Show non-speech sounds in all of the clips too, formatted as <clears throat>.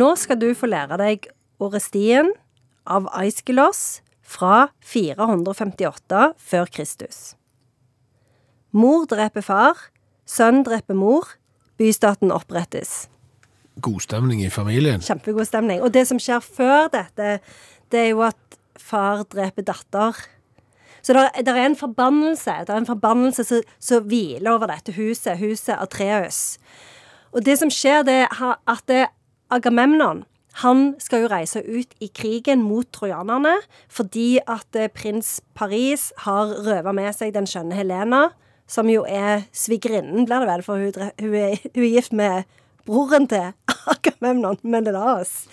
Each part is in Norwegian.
Nå skal du få lære deg Orestien av Aiskelos fra 458 før Kristus. Mor dreper far, sønn dreper mor, bystaten opprettes. God stemning i familien. Kjempegod stemning. Og det som skjer før dette, det er jo at far dreper datter. Så det er en forbannelse Det er en forbannelse som hviler over dette huset, huset Atreus. Og det som skjer, det er at det, Agamemnon han skal jo reise ut i krigen mot trojanerne fordi at eh, prins Paris har røva med seg den skjønne Helena, som jo er svigerinnen, blir det vel, for hun, hun, er, hun er gift med broren til <laughs> Agamemnon, Menelaos.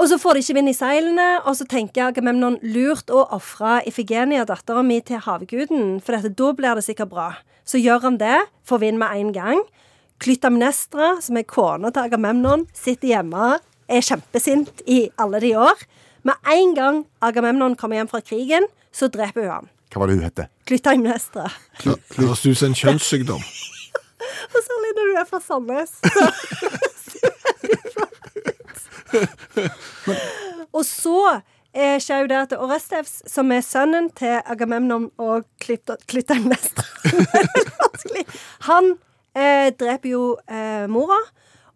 Og så får de ikke vind i seilene, og så tenker Agamemnon lurt å ofre Ifigenia, dattera mi, til havguden, for dette, da blir det sikkert bra. Så gjør han det, får vind med en gang. Klytamnestra, som er kona til Agamemnon, sitter hjemme, er kjempesint i alle de år. Med en gang Agamemnon kommer hjem fra krigen, så dreper hun ham. Hva var det hun hette? Klytamnestra. Høres ut som en kjønnssykdom. <laughs> Og særlig når du er fra Sandnes. <laughs> <laughs> og så eh, skjer jo det at Orestevs, som er sønnen til Agamemnon og Klytamnestra Vanskelig. Han eh, dreper jo eh, mora.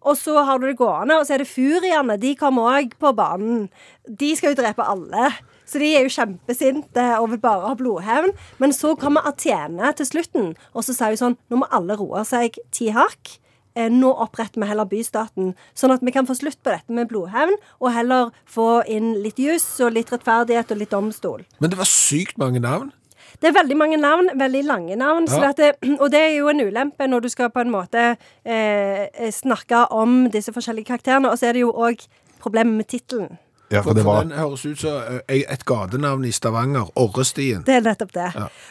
Og så har du det gående, og så er det furiene. De kommer òg på banen. De skal jo drepe alle. Så de er jo kjempesinte og vil bare ha blodhevn. Men så kommer Atene til slutten, og så sier hun sånn Nå må alle roe seg ti hakk. Eh, Nå oppretter vi heller bystaten, sånn at vi kan få slutt på dette med blodhevn, og heller få inn litt juss og litt rettferdighet og litt domstol. Men det var sykt mange navn. Det er veldig mange navn, veldig lange navn. Ja. det, <clears throat> og det er jo en ulempe når du skal på en måte eh, snakke om disse forskjellige karakterene. Og så er det jo òg problemet med tittelen. Ja, For, for den høres ut som eh, et gatenavn i Stavanger. Orrestien. Det er nettopp det.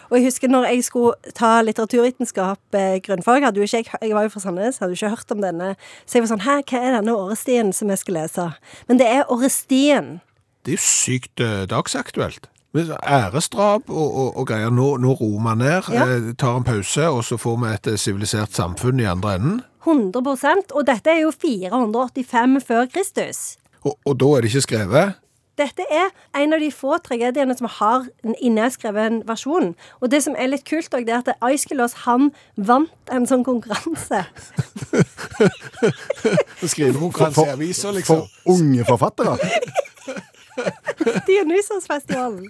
Og jeg husker når jeg skulle ta litteraturvitenskap, eh, grunnfag, hadde jo ikke jeg, jeg var jo fra Sandnes, hadde jo ikke hørt om denne. Så jeg var sånn Hæ, hva er denne Orrestien som jeg skal lese? Men det er Orrestien. Det er jo sykt eh, dagsaktuelt. Æresdrap og, og, og greier. Nå, nå roer man ned, Ja. eh, tar en pause, og så får vi et eh, sivilisert samfunn i andre enden. 100% Og dette er jo 485 før Kristus. Og, og da er det ikke skrevet. Dette er en av de få tragediene som har en inneskreven versjon. Og det som er litt kult, også, det er at Aiskelos han vant en sånn konkurranse. <laughs> Skrivekonkurranse i avisa, liksom. for unge forfattere. <laughs> Dionysos-festivalen.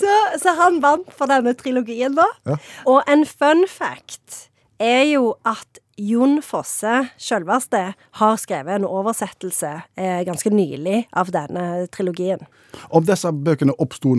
så, så han vant for denne trilogien, da. Og en fun fact er jo at Jon Fosse, sjølveste, har skrevet en oversettelse eh, ganske nylig av denne trilogien. Om disse bøkene oppsto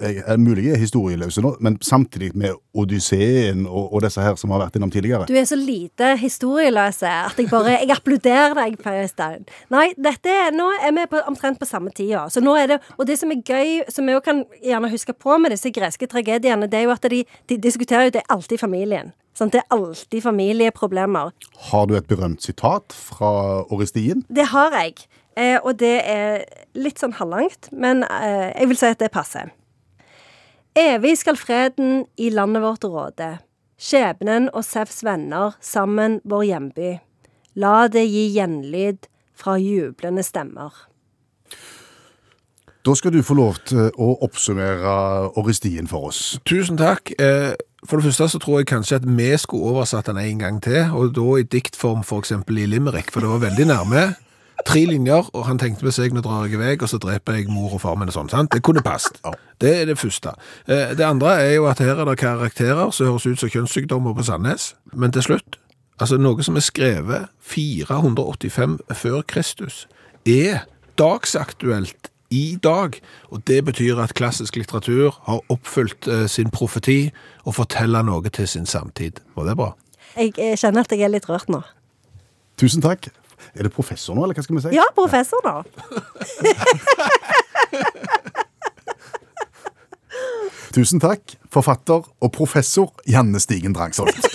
nå, er mulig jeg er historieløse nå, men samtidig med Odysseen og, og disse her som har vært innom tidligere. Du er så lite historieløse at jeg bare Jeg applauderer deg, Per Øystein. Nei, dette er, nå er vi på, omtrent på samme tida. Så nå er det, og det som er gøy, som vi òg kan gjerne huske på med disse greske tragediene, det er jo at de, de diskuterer jo det alltid familien. Sånn, Det er alltid familieproblemer. Har du et berømt sitat fra Oristien? Det har jeg. Eh, og det er litt sånn halvlangt, men eh, jeg vil si at det passer. Evig skal freden i landet vårt råde. Skjebnen og Sevs venner sammen vår hjemby. La det gi gjenlyd fra jublende stemmer. Da skal du få lov til å oppsummere Oristien for oss. Tusen takk. Eh, For det første så tror jeg kanskje at vi skulle oversatt den en gang til, og da i diktform for eksempel i Limerick, for det var veldig nærme. Tre linjer, og han tenkte med seg, nå drar jeg i vei, og så dreper jeg mor og far min og sånn, sant? Det kunne passet. Det er det første. Eh, Det andre er jo at her er det karakterer som høres ut som kjønnssykdommer på Sandnes, men til slutt, altså noe som er skrevet 485 før Kristus, er dagsaktuelt i dag, og det betyr at klassisk litteratur har oppfylt eh, sin profeti og forteller noe til sin samtid. Var det bra? Jeg eh, kjenner at jeg er litt rørt nå. Tusen takk. Er det professor nå, eller hva skal vi si? Ja, professor, da. <laughs> Tusen takk, forfatter og professor Janne Stigen Drangsholt.